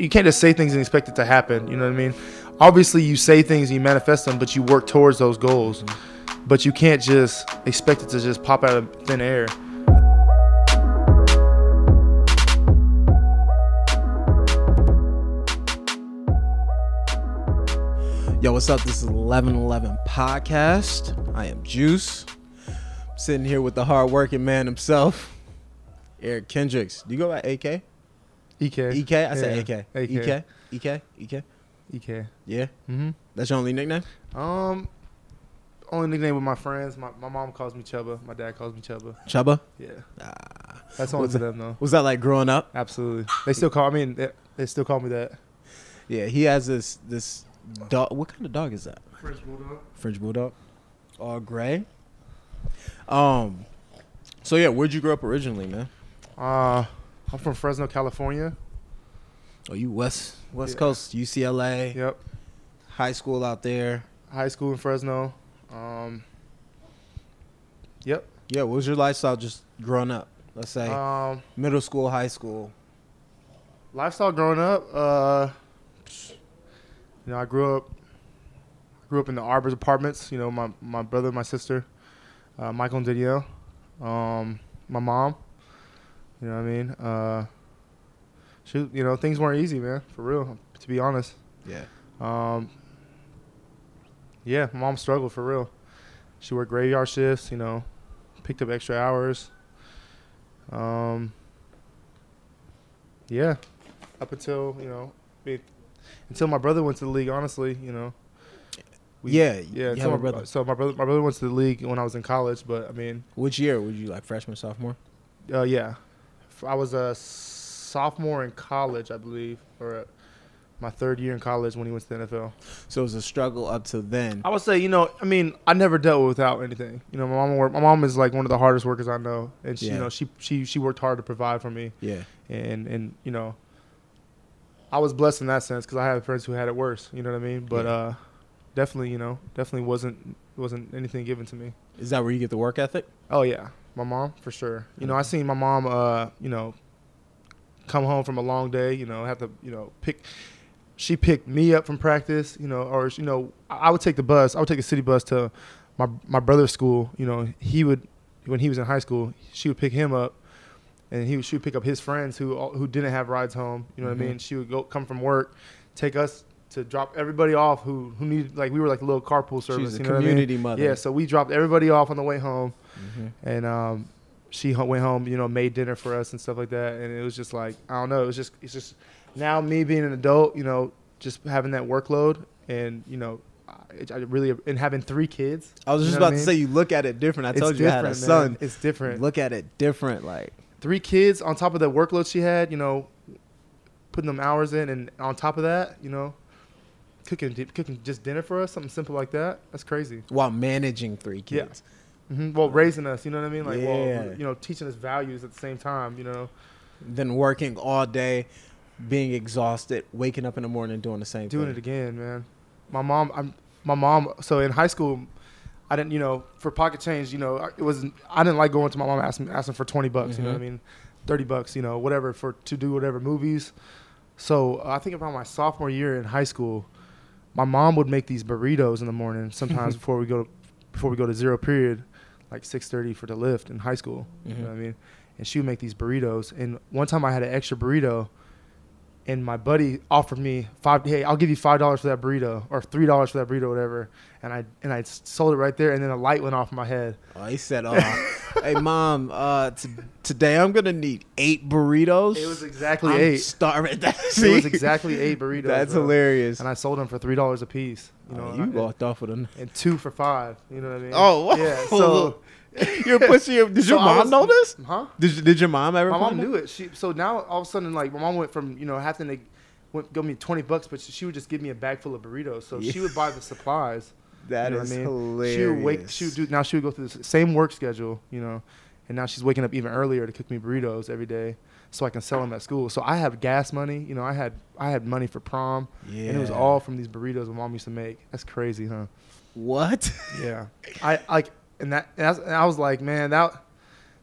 you can't just say things and expect it to happen. You know what I mean? Obviously, you say things and you manifest them, but you work towards those goals. But you can't just expect it to just pop out of thin air. Yo, what's up? This is 1111 Podcast. I am Juice. sitting here with the hardworking man himself, Eric Kendricks. Do you go by AK? EK. EK? I said Yeah, AK. AK. EK? EK? EK? EK. Yeah? Mm-hmm. That's your only nickname? Um, only nickname with my friends. My, my mom calls me Chubba. My dad calls me Chubba. Chubba? Yeah, Ah. that's only What's to that? them though. Was that like growing up? Absolutely. They still call. I mean, they, they still call me that. Yeah, he has this this dog. What kind of dog is that? French bulldog. French bulldog, all gray. Um, so yeah, where'd you grow up originally, man? Uh, I'm from Fresno, California. Oh, you West West Yeah. Coast, UCLA, Yep. high school out there. High school in Fresno. Um. Yep. Yeah, what was your lifestyle just growing up? Let's say Um, middle school, high school. lifestyle growing up. Uh, you know, I grew up. Grew up in the Arbors apartments. You know, my my brother, my sister, uh, Mychal and Danielle, um, my mom. You know what I mean? Uh, shoot, you know, things weren't easy, man. For real, to be honest. Yeah. Um, yeah, mom struggled for real. She worked graveyard shifts, you know, picked up extra hours. Um, yeah, up until you know, me- until my brother went to the league. Honestly, you know. Yeah, yeah. have a my- brother. So my brother, my brother went to the league when I was in college. But I mean, Which year? Would you like freshman, sophomore? uh, yeah, I was a sophomore in college, I believe, or my third year in college when he went to the NFL. So it was a struggle up to then. I would say, you know, I mean, I never dealt without anything. You know, my mom work, my mom is like one of the hardest workers I know, and she, Yeah. you know, she she she worked hard to provide for me, Yeah. and and you know, I was blessed in that sense because I had friends who had it worse. You know what I mean? But Yeah. uh, definitely, you know, definitely wasn't wasn't anything given to me. Is that where you get the work ethic? Oh yeah, my mom for sure. You know, I seen my mom, uh, you know, come home from a long day. You know, have to, you know, pick. She picked me up from practice. You know, or you know, I would take the bus. I would take a city bus to my my brother's school. You know, he would when he was in high school, she would pick him up, and he would, she would pick up his friends who who didn't have rides home. You know what Mhm. I mean? She would go come from work, take us to drop everybody off who who needed like we were like a little carpool service. She's a you know what I mean? community mother. Yeah, so we dropped everybody off on the way home Mhm. and um, she went home, you know, made dinner for us and stuff like that. And it was just like I don't know, it was just it's just now me being an adult, you know, just having that workload and you know, I, really and having three kids. I was You just know about I to say you look at it different. I It's told you I had a different, son. man. It's different. Look at it different. Like Three kids on top of the workload she had, you know, putting them hours in, and on top of that, you know, cooking cooking just dinner for us, something simple like that. That's crazy. while managing three Yeah. kids. hmm Well, raising us, you know what I mean? Like, Yeah. well, you know, teaching us values at the same time, you know. Then working all day, being exhausted, waking up in the morning doing the same doing thing. it again, man. My mom, I'm my mom. So in high school, I didn't, you know, for pocket change, you know, it was I didn't like going to my mom asking asking for twenty bucks. You know what I Mhm. mean? Thirty bucks, you know, whatever for to do whatever movies. So uh, I think about my sophomore year in high school, my mom would make these burritos in the morning sometimes before we go before we go to zero period, like six thirty for the lift in high school. You Mhm. know what I mean? And she would make these burritos. And one time I had an extra burrito and my buddy offered me five. Hey, I'll give you five dollars for that burrito, or three dollars for that burrito, whatever. And I and I sold it right there, and then a light went off in my head. Oh, he said, "Oh, hey mom, uh, t- today I'm gonna need eight burritos. It was exactly I'm eight. Starving. That It was exactly eight burritos. That's bro. hilarious. And I sold them for three dollars a piece. You know, Oh, you I- walked off with them, and two for five. You know what I mean? Oh, yeah. So, you're pushing. Your, did so your mom was- know this? Huh? Did, did your mom ever? My mom knew it. She so now all of a sudden like my mom went from you know having to went, give me twenty bucks, but she, she would just give me a bag full of burritos. So Yeah. she would buy the supplies. That you know is I mean? hilarious. She would wake. She would do now. She would go through the same work schedule, you know, and now she's waking up even earlier to cook me burritos every day, so I can sell them at school. So I have gas money. You know, I had I had money for prom, Yeah. and it was all from these burritos my mom used to make. That's crazy, huh? what? Yeah. I like and that and, that's, and I was like, man, that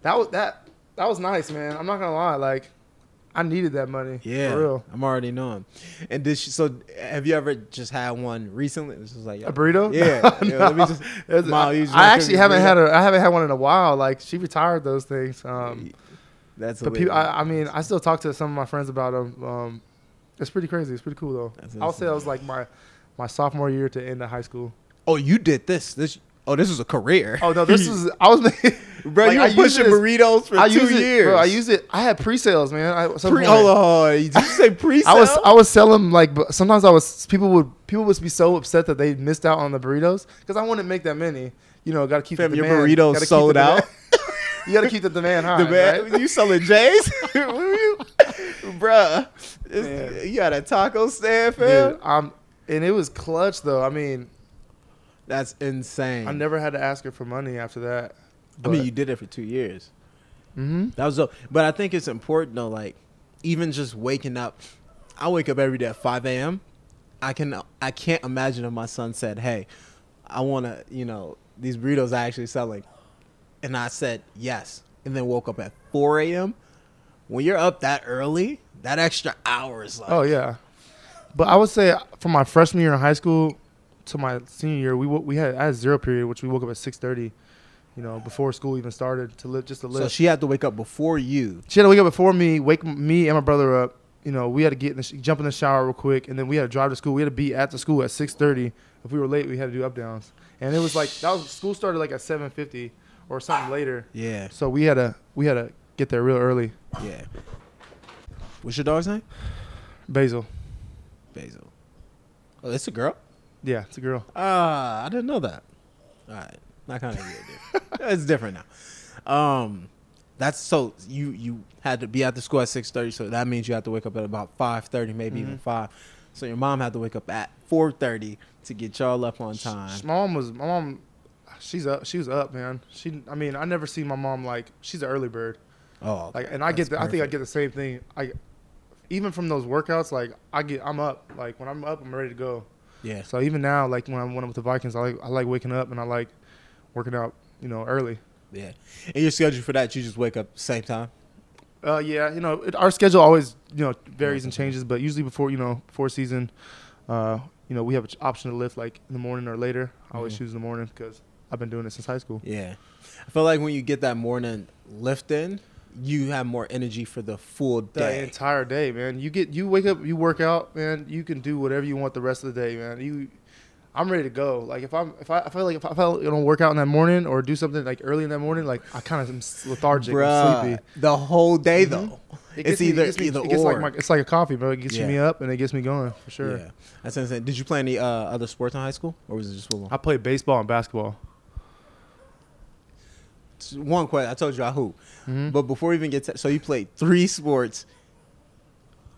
that was that that was nice, man. I'm not gonna lie. Like, I needed that money. Yeah, for real. I'm already knowing. And did she, so? Have you ever just had one recently? This was like A burrito? Yeah. No, yeah, me just. Mom, I, I actually haven't burrito? had a I haven't had one in a while. Like she retired those things. Um, That's but people, I, I mean, I still talk to some of my friends about them. Um, it's pretty crazy. It's pretty cool though. That's I'll say insane. it was like my my sophomore year to end of high school. oh, you did this. This. Oh, this is a career. Oh no, this is I was making bro. like, you I pushing burritos for I two it, years. bro. I use it. I had pre-sales, man. I, Pre- on. Did you say pre? I was I was selling like sometimes I was people would people would be so upset that they missed out on the burritos because I wouldn't make that many. You know, got to keep Fam, the your burritos gotta sold out. you got to keep the demand high. The man, right? you selling J's, you, bruh? You got a taco stand, fam. Dude, um, and it was clutch though. I mean, That's insane. I never had to ask her for money after that. I mean, you did it for two years. hmm That was, dope. but I think it's important though. Like, even just waking up, I wake up every day at five a.m. I can, I can't imagine if my son said, "Hey, I want to, you know, these burritos are actually selling," and I said yes, and then woke up at four a.m. When you're up that early, that extra hour is like, Oh yeah, but I would say from my freshman year in high school to my senior year, we we had I had zero period, which we woke up at six thirty. You know, before school even started to live just to live. so she had to wake up before you. She had to wake up before me, wake me and my brother up. You know, we had to get in the sh- jump in the shower real quick, and then we had to drive to school. We had to be at the school at six thirty. If we were late, we had to do up downs, and it was like that was school started like at seven fifty or something later. Yeah, So we had to we had to get there real early. yeah. What's your dog's name? Basil, Basil. Oh, it's a girl. Yeah, it's a girl. Ah, I didn't know that. All right, not kind of weird. it's different now. Um, that's so you you had to be at the school at six thirty, so that means you have to wake up at about five thirty, maybe even Mhm. five. So your mom had to wake up at four thirty to get y'all up on time. My mom was my mom. She's up. She was up, man. She. I mean, I never see my mom like she's an early bird. Oh, Like, and I get. The, I think I get the same thing. I, even from those workouts, like I get. I'm up. Like when I'm up, I'm ready to go. Yeah. So even now, like when I'm when I'm with the Vikings, I like I like waking up and I like working out. You know, early. Yeah. And your schedule for that, you just wake up same time. Uh, yeah. You know, it, our schedule always you know varies and changes, but usually before you know before season, uh, you know we have an option to lift like in the morning or later. I always Mhm. choose in the morning because I've been doing it since high school. Yeah. I feel like when you get that morning lift in, you have more energy for the full day. The entire day, man. You get you wake up, you work out, man. You can do whatever you want the rest of the day, man. You, I'm ready to go. Like if I'm if I, I feel like if I felt you know work out in that morning or do something like early in that morning, like I kind of am lethargic, I'm Bruh, sleepy. the whole day Mhm. though. It It's gets me- either it gets me- either it gets or. like my, it's like a coffee, bro. It gets Yeah. me up and it gets me going for sure. Yeah, that's insane. Did you play any uh, other sports in high school, or was it just football? I played baseball and basketball. One question. I told you I hoop, Mhm. but before we even get to, so you played three sports.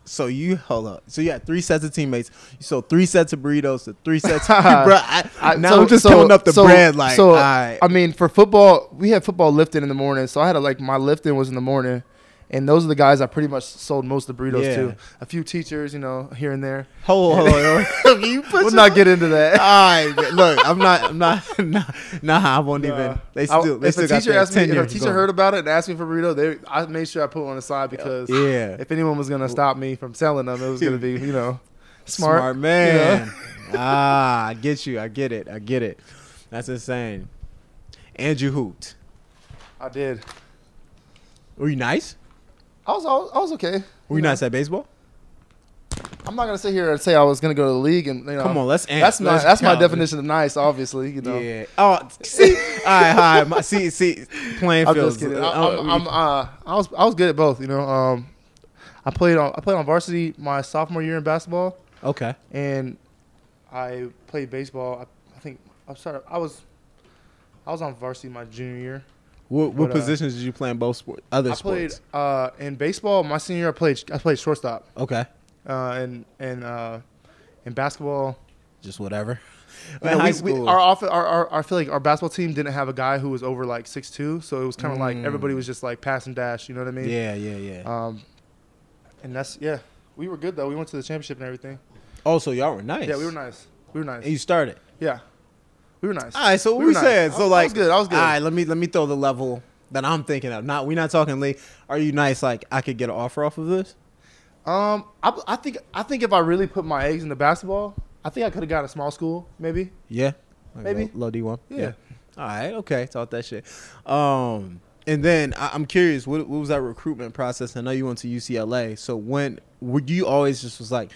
So you hold up. So you had three sets of teammates. So three sets of burritos, to three sets. Bro, I, I- now so- I'm just so- counting up the so- bread. Like, so. I mean, for football, we had football lifting in the morning, so I had a, like my lifting was in the morning, and those are the guys I pretty much sold most of the burritos Yeah. to. A few teachers, you know, here and there. hold, hold, hold, hold. you We'll not get into that. All right, look, I'm not, I'm not, nah, nah I won't even. Nah. They I- still, they if still a teacher asked me, if a teacher heard about it and asked me for burrito, they, I made sure I put one aside because yeah, if anyone was gonna stop me from selling them, it was gonna be, you know, smart, smart. man. ah, I get you. I get it. I get it. That's insane. Andrew Hoot. I did. Were you nice? I was, I was, I was okay. Were you know. nice at baseball? I'm not gonna sit here and say I was gonna go to the league and you know. Come on, let's. Answer. That's my that's my definition of nice. Obviously, you know. Yeah. Oh, see. all right, right. My, see, see. Playing I'm fields. just kidding. uh, I, I'm, I'm, uh, I was I was good at both. You know, um, I played on I played on varsity my sophomore year in basketball, okay. and I played baseball. I, I think I'm sorry. I was I was on varsity my junior year. What, what But, uh, positions did you play in both sport, other I sports? played uh, in baseball my senior year. I played I played shortstop. okay. Uh, and and uh, in basketball, Just whatever. high we, we, our, off, our, our I feel like our basketball team didn't have a guy who was over like six two, so it was kind of like Mm. everybody was just like pass and dash. You know what I mean? yeah, yeah, yeah. Um, and that's yeah, we were good though. We went to the championship and everything. oh, so y'all were nice. Yeah, we were nice. We were nice. And you started. Yeah, we were nice. All right, so what We we, were nice. saying? I- So I like, was good. I was good. All right, let me let me throw the level that I'm thinking of. Not we're not talking late. Are you nice? Like I could get an offer off of this. Um, I, I think I think if I really put my eggs in the basketball, I think I could have got a small school, maybe. Yeah, Like Maybe. low, low D one. Yeah. All right. Okay. Talk that shit. Um, and then I, I'm curious, what, what was that recruitment process? I know you went to UCLA. So when were you always just was like,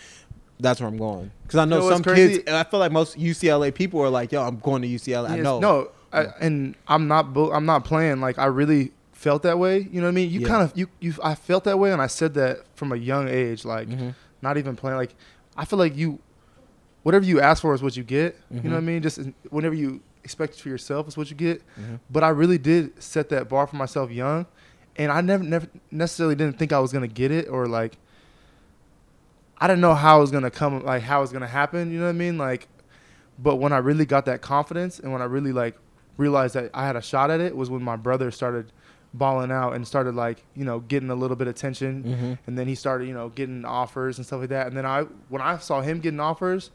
that's where I'm going? Because I know, You know some kids. And I feel like most UCLA people are like, yo, I'm going to UCLA. I know. No, I, and I'm not. I'm not playing. Like I really felt that way. You know what I mean? You Yeah. kind of you you. I felt that way, and I said that from a young age. Like Mhm. not even playing. Like I feel like you, whatever you ask for is what you get. You Mhm. know what I mean? Just whenever you expect it for yourself is what you get. Mhm. But I really did set that bar for myself young, and I never never necessarily didn't think I was gonna get it or like. I didn't know how it was gonna come, like how it was gonna happen. You know what I mean? Like, but when I really got that confidence and when I really like realized that I had a shot at it was when my brother started balling out and started like you know getting a little bit of attention Mhm. and then he started you know getting offers and stuff like that and then I when I saw him getting offers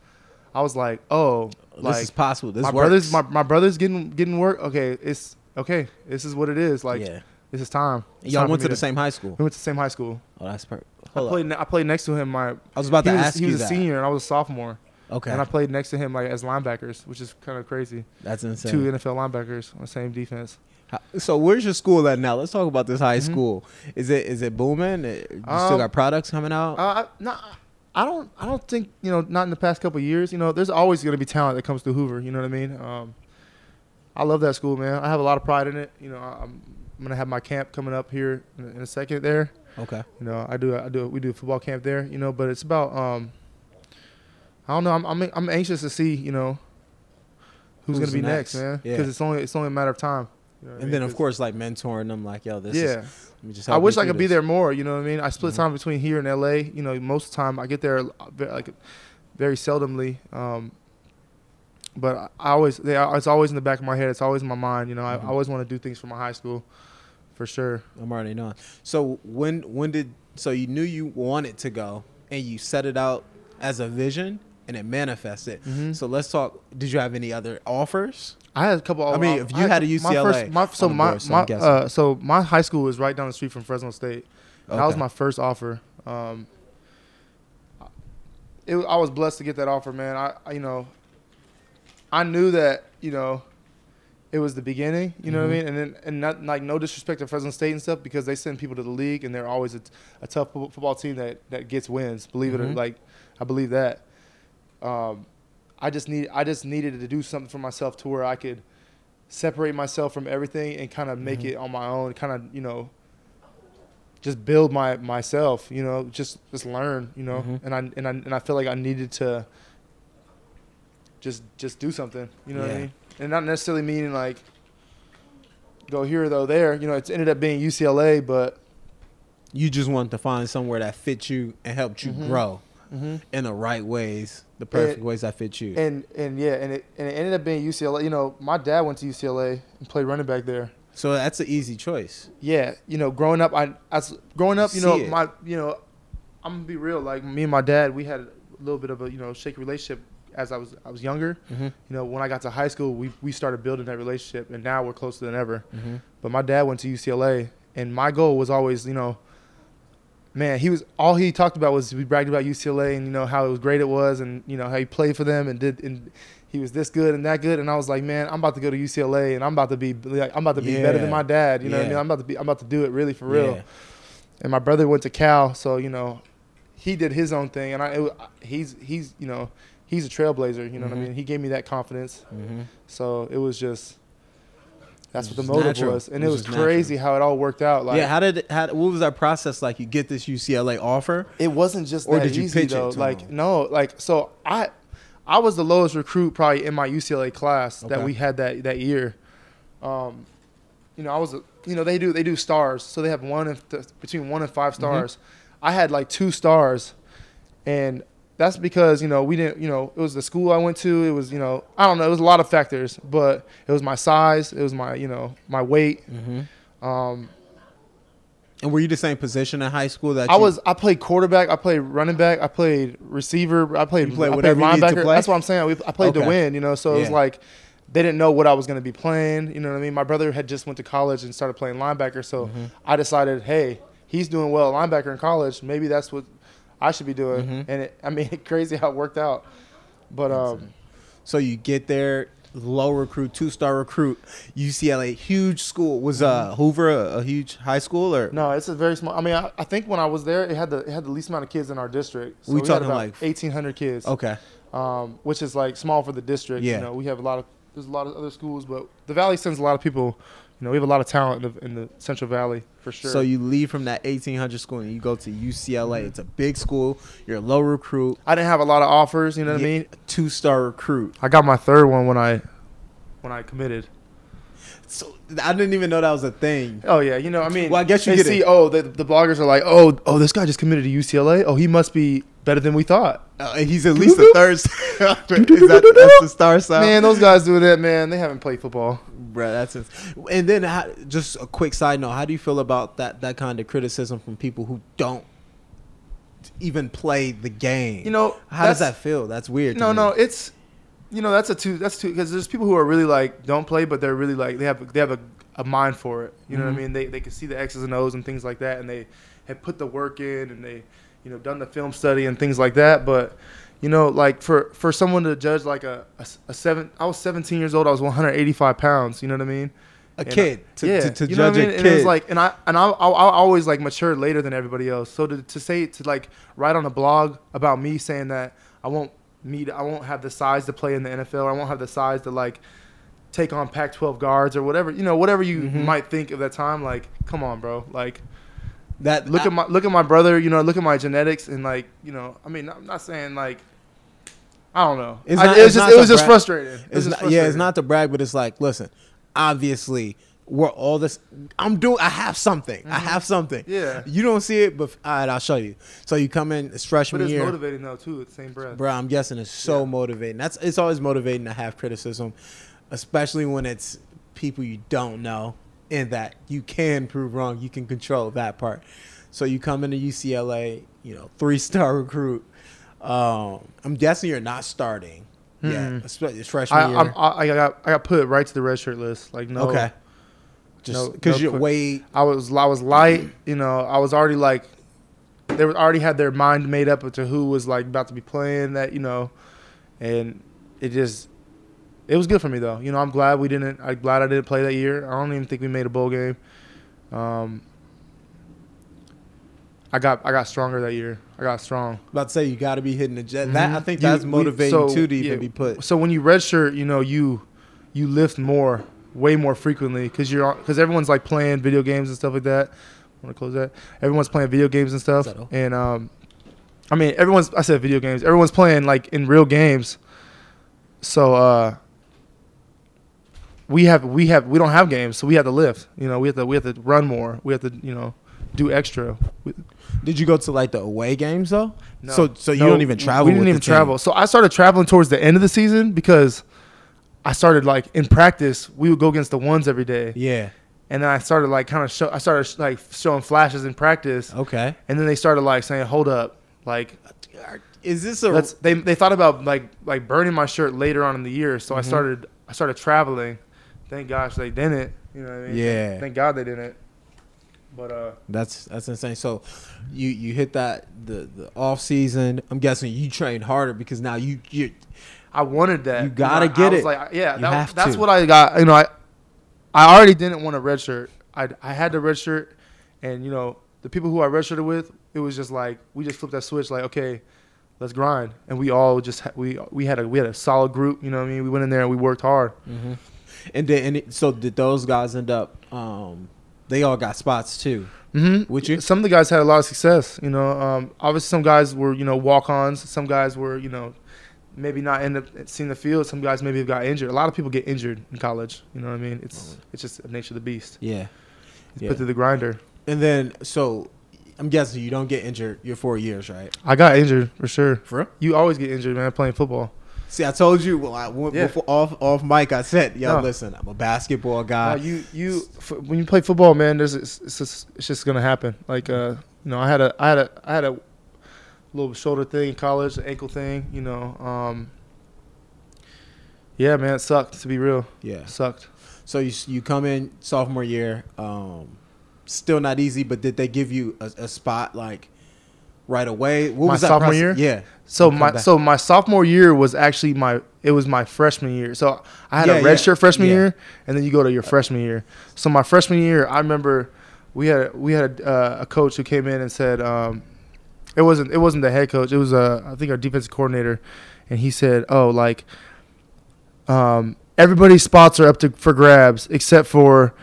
I was like oh like this is possible. This my works. brother's my, my brother's getting getting work okay it's okay this is what it is like yeah. This is time It's Y'all time went to the same high school. we went to the same high school Oh, that's perfect. I played up. I played next to him my I was about to was, ask he you was a that. senior and I was a sophomore Okay, and I played next to him like as linebackers which is kind of crazy that's insane. two NFL linebackers on the same defense How- So where's your school at now? Let's talk about this high Mhm. school. Is it is it booming? You still Um, got products coming out? Uh, I, no, I don't. I don't think you know. Not in the past couple years. You know, there's always going to be talent that comes to Hoover. You know what I mean? Um, I love that school, man. I have a lot of pride in it. You know, I'm, I'm gonna have my camp coming up here in, in a second. There, okay. you know, I do. I do. We do a football camp there. You know, but it's about. Um, I don't know. I'm. I'm, I'm anxious to see. You know, who's, Who's gonna be next? next, man? Yeah. Because it's only it's only a matter of time. You know what I And mean? then of course like mentoring them, like yo, this yeah. is. Let me just. I wish I could be there more. You know what I mean? I split Mhm. time between here and LA. You know, most of the time I get there uh, like very seldomly. Um, but I I always, they, it's always in the back of my head. It's always in my mind. You know, I, Mhm. I always want to do things for my high school, for sure. I'm already knowing. So when when did so you knew you wanted to go and you set it out as a vision and it manifested. Mhm. So let's talk. Did you have any other offers? I had a couple. I mean, if you had a my UCLA first, my, so my, board, so my uh, so my high school is right down the street from Fresno State. That was my first offer. Um, it, I was blessed to get that offer, man. I, I, you know, I knew that, you know, it was the beginning. You know what I Mhm. mean? And then, and not like no disrespect to Fresno State and stuff because they send people to the league and they're always a, a tough football team that that gets wins. Believe it or Mhm. like, I believe that. Um, I just need I just needed to do something for myself to where I could separate myself from everything and kind of make Mhm. it on my own. Kind of, you know just build my myself, you know, just just learn, you know, Mhm. and I and I and I feel like I needed to just just do something, you know what I mean, and not necessarily meaning like go here or though there, you know, it's ended up being UCLA, but You just wanted to find somewhere that fit you and helped you Mhm. grow in the right ways, the perfect ways that fit you. and and yeah, and it and it ended up being UCLA. You know, my dad went to UCLA and played running back there. so that's an easy choice. Yeah, you know, growing up, I as growing up, you See know, it. my you know, I'm gonna be real. Like me and my dad, we had a little bit of a you know shaky relationship as I was I was younger. Mm-hmm. You know, when I got to high school, we we started building that relationship, and now we're closer than ever. Mm-hmm. But my dad went to UCLA, and my goal was always, you know, man, he was all he talked about was we bragged about UCLA and you know how it was great it was, and you know how he played for them and did and he was this good and that good, and I was like, man, I'm about to go to UCLA and I'm about to be like I'm about to be better than my dad. You know what I mean? I'm about to be I'm about to do it really for real. Yeah. And my brother went to Cal, so you know, he did his own thing, and I it, he's he's you know he's a trailblazer. You know what I Mhm. mean? He gave me that confidence. Mm-hmm. So it was just that's It what the motive natural. was, and It it was was, just crazy how it all worked out. Like yeah. How did how what was that process like? You get this UCLA offer. it wasn't just Or that did you easy pitch it though. to like him? no, like so I I was the lowest recruit probably in my UCLA class that we had that that year. Um, you know, I was a, you know they do they do stars, so they have one and th- between one and Mm-hmm. five stars. I had like two stars, and that's because you know we didn't you know it was the school I went to. It was you know I don't know it was a lot of factors, but it was my size, it was my you know my weight. Mm-hmm. Um, And were you the same position in high school that I you- was I played quarterback, I played running back, I played receiver, I played, played I played linebacker. play? That's what I'm saying. We, I played Okay. to win, you know. So it was like they didn't know what I was going to be playing. You know what I mean? My brother had just went to college and started playing linebacker, so Mhm. I decided, hey, he's doing well linebacker in college. Maybe that's what I should be doing. Mhm. And it, I mean, crazy how it worked out. But um, So you get there, low recruit, two star recruit, UCLA, huge school. Was uh Hoover a, a huge high school or Mm-hmm. no, it's a very small. I mean, I, I think when I was there, it had the it had the least amount of kids in our district. So We had talking about like- 1,800 kids. okay? um, which is like small for the district. Yeah. You know, we have a lot of there's a lot of other schools, but the Valley sends a lot of people. You know, we have a lot of talent in the, in the Central Valley for sure. So you leave from that 1800 school and you go to UCLA. It's a big school. You're a low recruit. I didn't have a lot of offers. You know what I mean? Two star recruit. I got my third one when I when I committed. So I didn't even know that was a thing. Oh yeah, you know, I mean, Well, I guess you see. it. Oh, the, the bloggers are like, oh, oh, this guy just committed to UCLA. Oh, he must be better than we thought. Uh, he's at least a third. star. Is that that's the star sound? Man, those guys doing that, man. They haven't played football. Bruh, that's it. And then, how, just a quick side note: How do you feel about that that kind of criticism from people who don't even play the game? You know, how does that feel? That's weird. No, no, it's you know that's a two that's two because there's people who are really like don't play but they're really like they have they have a, a mind for it. You know Mhm. what I mean? They they can see the X's and O's and things like that, and they have put the work in and they you know done the film study and things like that. But you know, like for for someone to judge like a a seven, I was 17 years old. I was 185 pounds. You know what I mean? a And, kid to, yeah, to, to you know judge what I mean? a And it was like, and I and I, I, I always like matured later than everybody else. So to, to say to like write on a blog about me saying that I won't meet, I won't have the size to play in the NFL, or I won't have the size to like take on Pac-12 guards or whatever, you know, whatever you Mhm. might think of that time. Like, come on, bro. Like, that. look I- at my look at my brother. You know, look at my genetics and like, you know, I mean, I'm not saying like. I don't know. It's I- it was it's just not it was just brag. frustrating. It was It's just not, yeah, it's not to brag, but it's like, listen, obviously, we're all this. I'm doing. I have something. I have something. Mm-hmm. Yeah. You don't see it, but all right, I'll show you. So you come in, it's But freshman it's year. motivating though too. At the same breath. Bro, I'm guessing it's so Yeah. motivating. That's it's always motivating to have criticism, especially when it's people you don't know and that you can prove wrong. You can control that part. So you come into UCLA, you know, three star recruit. Um, I'm guessing you're not starting. Yeah, Mm-mm. it's, freshman I, year. I, I got I got put right to the red shirt list. Like no, okay, just because no you're quick- way I was I was light. You know, I was already like they were already had their mind made up to who was like about to be playing that. You know, and it just it was good for me though. You know, I'm glad we didn't. I'm glad I didn't play that year. I don't even think we made a bowl game. Um, I got I got stronger that year. I got strong. about to say you got to be hitting the jet. That I think You- that's we- motivating so, too to even yeah, be put. So when you redshirt, you know you you lift more, way more frequently because you're because everyone's like playing video games and stuff like that. Want to close that? Everyone's playing video games and stuff, and um, I mean everyone's. I said video games. Everyone's playing like in real games. So uh, we have we have we don't have games, so we have to lift. You know, we have to we have to run more. We have to you know do extra. Did you go to like the away games though? No. So so you No, don't even travel. We didn't even travel. So I started traveling towards the end of the season because I started like in practice. We would go against the ones every day, Yeah. and then I started like kind of show. I started like showing flashes in practice, Okay. and then they started like saying, "Hold up, like Is this a let's." They they thought about like like burning my shirt later on in the year. So I Mhm. started I started traveling. Thank gosh they didn't. You know what I mean? Yeah. Thank God they didn't. But uh, That's that's insane. So you you hit that the the off season. I'm guessing you trained harder because now you you I wanted that. You gotta know, get I was it. Like, yeah, You that, that's to. what I got. You know, I I already didn't want a red shirt. I I had the red shirt, and you know the people who I redshirted with, it was just like we just flipped that switch. Like, okay, let's grind, and we all just ha- we we had a we had a solid group. You know what I mean? We went in there and we worked hard. and then and it, so did those guys end up um they all got spots too. Mm-hmm. Would you? Some of the guys had a lot of success. You know, um, obviously some guys were you know walk-ons. Some guys were you know maybe not end up seeing the field. Some guys maybe have got injured. A lot of people get injured in college. You know what I mean? It's it's just the nature of the beast. Yeah. It's Yeah. put through the grinder. And then so I'm guessing you don't get injured your four years, right? I got injured for sure. For real? You always get injured, man, playing football. See, I told you well, I went Yeah. before off off mic. I said, "Yo, No. listen, I'm a basketball guy." Uh, you you when you play football, man, there's it's, it's just it's just gonna happen. Like uh, you know, I had a I had a I had a little shoulder thing in college, an ankle thing. You know, um, yeah, man, it sucked to be real. yeah. It sucked. So you you come in sophomore year, um, still not easy. But did they give you a, a spot like right away? What My was that sophomore process? year? Yeah. So my back. so my sophomore year was actually my it was my freshman year. So I had Yeah, a yeah. red shirt freshman Yeah. year, and then you go to your freshman year. So my freshman year, I remember we had we had uh, a coach who came in and said um, it wasn't it wasn't the head coach. It was uh, I think our defensive coordinator, and he said, "Oh, like um, everybody's spots are up to for grabs except for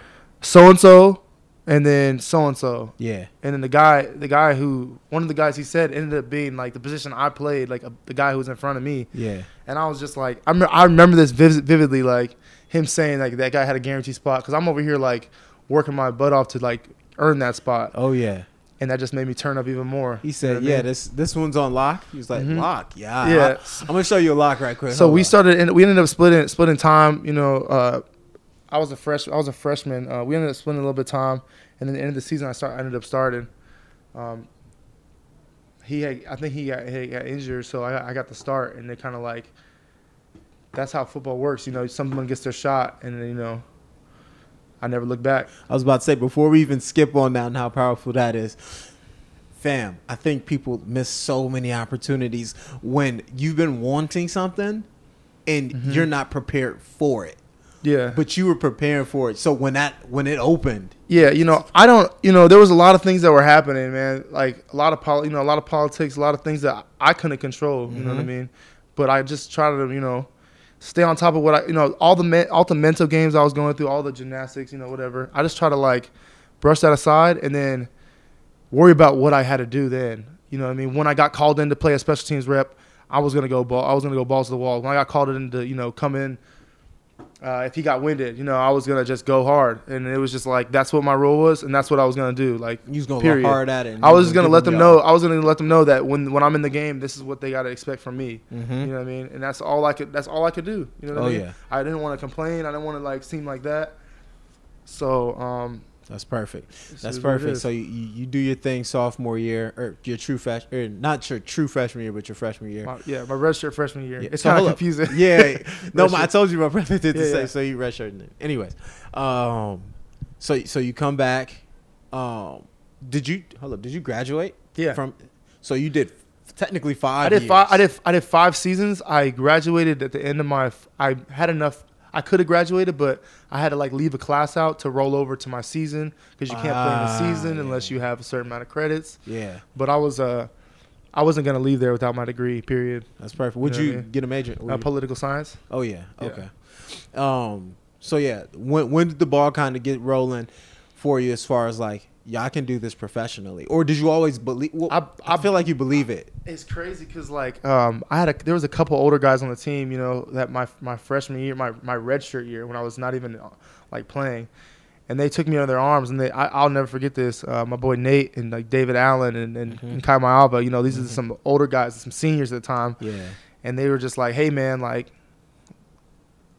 so and so, and then so and so." Yeah. And then the guy, the guy who, one of the guys he said ended up being like the position I played, like a, the guy who was in front of me. Yeah. And I was just like, I, rem- I remember this vivid, vividly, like him saying like that guy had a guaranteed spot because I'm over here like working my butt off to like earn that spot, Oh yeah. and that just made me turn up even more. He You know said, I "Yeah, mean? this this one's on lock." He was like, Mhm. "Lock, yeah, Yeah. I, am gonna show you a lock right quick." So Hold we on. started, and we ended up splitting splitting time. You know, uh, I was a fresh, I was a freshman. Uh, we ended up splitting a little bit of time, and then the end of the season, I start, I ended up starting. Um, he had, I think he got, he got injured, so I, I got the start, and they kind of like, that's how football works. You know, someone gets their shot, and you know, I never look back. I was about to say before we even skip on that and how powerful that is. Fam, I think people miss so many opportunities when you've been wanting something and Mhm. you're not prepared for it. Yeah, But you were preparing for it. So when that when it opened, Yeah, you know, I don't, you know, there was a lot of things that were happening, man. Like a lot of poli- you know, a lot of politics, a lot of things that I couldn't control. You know what I Mhm. mean? But I just tried to, you know, stay on top of what I, you know, all the men, all the mental games I was going through, all the gymnastics, you know, whatever. I just try to like brush that aside and then worry about what I had to do then. You know what I mean? When I got called in to play a special teams rep, I was gonna go ball. I was gonna go balls to the wall. When I got called in to, you know, come in. Uh, if he got winded, you know, I was gonna just go hard, and it was just like that's what my role was, and that's what I was gonna do. Like you was gonna Period. go hard at it. I was just gonna give let them know. I was gonna let them know that when when I'm in the game, this is what they gotta expect from me. Mhm. You know what I mean? And that's all I could. That's all I could do. You know what Oh, I mean? yeah. I didn't want to complain. I didn't want to like seem like that. So um, That's perfect. this That's is what it perfect. So you, you do your thing sophomore year or your true fresh or not your true freshman year, but your freshman year. my, yeah, my red shirt freshman year. Yeah, It's so kind of hold up. confusing. Yeah. no, my, I told you my brother did the Yeah, same. yeah. So you redshirting it. Anyways, um, so so you come back. Um, did you hold up? Did you graduate? Yeah. From so you did technically five. I did years. five. I did. I did five seasons. I graduated at the end of my. I had enough. I could have graduated, but I had to like leave a class out to roll over to my season because you can't play in the Ah, season yeah. unless you have a certain amount of credits. Yeah, But I was uh, I wasn't gonna leave there without my degree. Period. that's perfect. Would You know you I mean? get a major? Uh, political science. oh yeah. Yeah. Okay. Um. So yeah, when when did the ball kind of get rolling for you as far as like, yeah, I can do this professionally, or did you always believe? Well, I, I- I feel like you believe it. It's crazy because like um, I had a there was a couple older guys on the team, you know, that my my freshman year, my my redshirt year when I was not even like playing, and they took me under their arms and they I, I'll never forget this. Uh, my boy Nate and like David Allen and and, Mhm. and Kai Maiava, you know, these Mhm. are some older guys, some seniors at the time, Yeah. and they were just like, hey man, like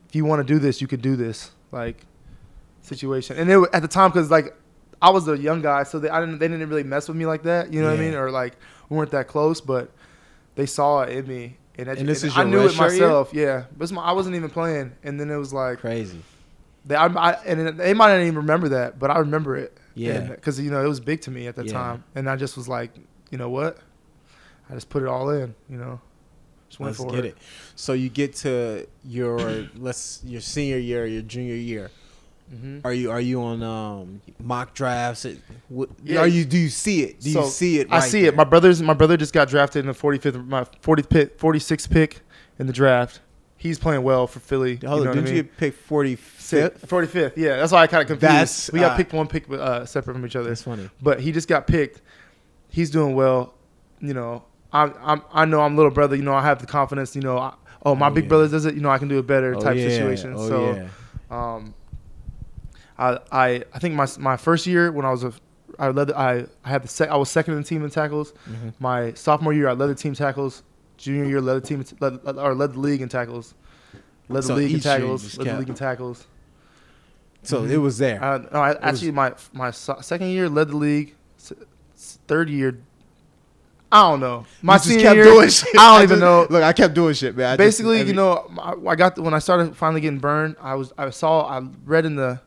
if you want to do this, you could do this, like situation. And it, wa- at the time, because like I was a young guy, so they I didn't they didn't really mess with me like that, you know what I mean, or like we weren't that close, but they saw it in me. And, And this is I knew it shirt year? myself, yeah. But my, I wasn't even playing, and then it was like Crazy. they, I, I, and they might not even remember that, but I remember it. Yeah. because you know it was big to me at the Yeah. time, and I just was like, you know what, I just put it all in, you know, just went Let's for get it. So you get to your let's your senior year, your junior year. Hmm Are you are you on um, mock drafts? What, Yeah. Are you? Do you see it? Do you see it? I see there? it. My brother's my brother just got drafted in the 45th, my 40th pick, 46th pick in the draft. He's playing well for Philly. Hold you on, know I didn't mean? you pick forty fifth? 45th, yeah. That's why I kind of confused. That's, we got uh, picked one pick uh, separate from each other. That's funny. But he just got picked. He's doing well. You know, I'm, I'm I know I'm little brother. You know, I have the confidence. You know, I, oh my Oh, big yeah. brother does it. You know, I can do it better Oh, type yeah. situation. Oh, so, yeah. um, I I I think my my first year when I was a I led the- I I had the sec, I was second in the team in tackles. Mhm. My sophomore year I led the team tackles. Junior year led the team led, or led the league in tackles. Led the So league in each year you tackles. Led the league in tackles. So Mhm. it was there. Uh, no, I, actually, my my so- second year led the league. S- Third year, I don't know. My You just senior kept year, doing shit. I don't I even just- know. Look, I kept doing shit, man. I just- Basically, every- you know, I, I got when I started finally getting burned. I was I saw I read in the,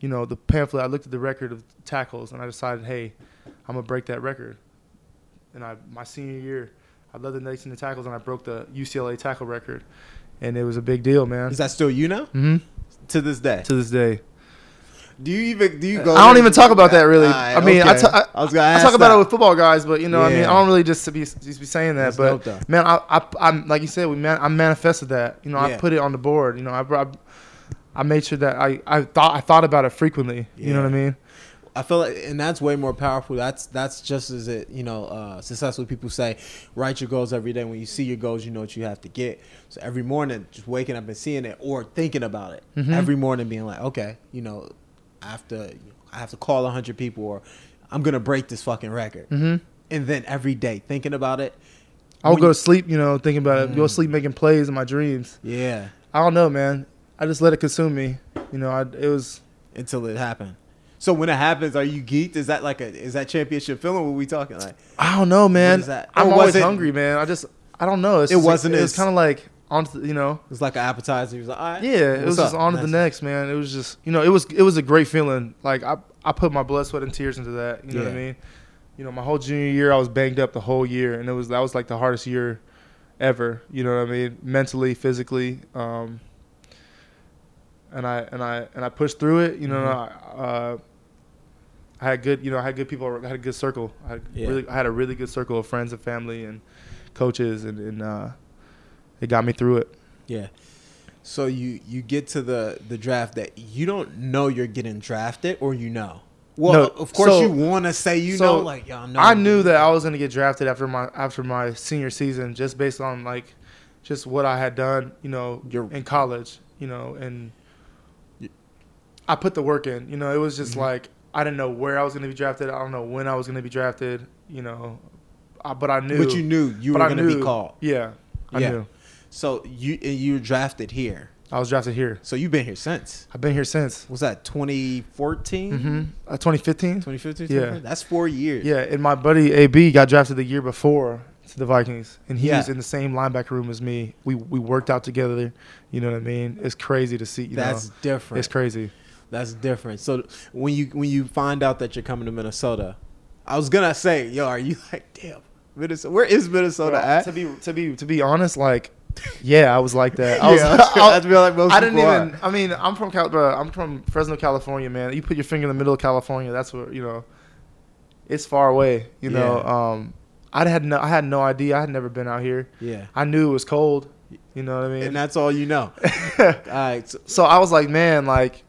you know, the pamphlet. I looked at the record of tackles and I decided, hey, I'm gonna break that record. and I my senior year, I led the nation in tackles, and I broke the UCLA tackle record, and it was a big deal, man. Is that still you now? hmm To this day. To this day, Do you even do you go? I don't even talk about that really. Alright, I mean, I okay. ta- I- I was gonna I talk about it with football guys, but you know, I mean, I don't really just be just be saying that. That's but man, I, I, I'm like you said, we man, I manifested that. You know, Yeah. I put it on the board. You know, I, brought, I made sure that I, I thought I thought about it frequently. You know what I mean? I feel like, and that's way more powerful. That's that's just as it, you know, uh, successful people say, write your goals every day. When you see your goals, you know what you have to get. So every morning, just waking up and seeing it, or thinking about it Mhm. every morning, being like, okay, you know, I have to, I have to call hundred people, or I'm gonna break this fucking record. hmm And then every day thinking about it. I'll go to sleep, you know, thinking about it. Go Mm. to sleep making plays in my dreams. Yeah, I don't know, man. I just let it consume me. You know, I, it was. until it happened. So when it happens, are you geeked? Is that like a is that championship feeling? What we talking like? I don't know, man. I'm always was it- hungry, man. I just, I don't know. It's It wasn't It was kind of like on, to the- you know. It was like an appetizer. He was like, all right, Yeah, it was just on to the next, man. It was just, you know, it was it was a great feeling. Like I I put my blood, sweat, and tears into that. You know what I mean? You know, my whole junior year, I was banged up the whole year, and it was that was like the hardest year ever. You know what I mean? Mentally, physically, um, and I and I and I pushed through it. You know, Mhm. I, uh, I had good, you know, I had good people. I had a good circle. I had Yeah. really, I had a really good circle of friends and family and coaches, and, and uh, it got me through it. Yeah. So you you get to the the draft that you don't know you're getting drafted, or you know. Well, No, of course so- you want to say you so know, like y'all know. I knew that I was gonna get drafted after my after my senior season, just based on like, just what I had done, you know, Your- in college, you know, and I put the work in. You know, it was just Mhm. like I didn't know where I was gonna be drafted. I don't know when I was gonna be drafted. You know, I, but I knew. but you knew you were going to be called. Yeah, I Yeah. knew. So you you were drafted here. I was drafted here. So you've been here since. I've been here since. Was that 2014? Mm-hmm. Uh, 2015. 2015? Yeah. That's four years. Yeah, and my buddy AB got drafted the year before to the Vikings, and he Yeah. was in the same linebacker room as me. We we worked out together. You know what I mean? It's crazy to see. You That's know, different. it's crazy. That's different. So when you when you find out that you're coming to Minnesota, I was gonna say, yo, are you like, damn, Minnesota? Where is Minnesota Well, at? to be to be to be honest, like, yeah, I was like that. I was. Yeah, I, I like most I didn't even. are. I mean, I'm from Cal, bro, I'm from Fresno, California, man. You put your finger in the middle of California. That's where you know. It's far away. You know. Yeah. Um, I had no. I had no idea. I had never been out here. Yeah, I knew it was cold. You know what I mean? and that's all you know. all right, so, so I was like, man, like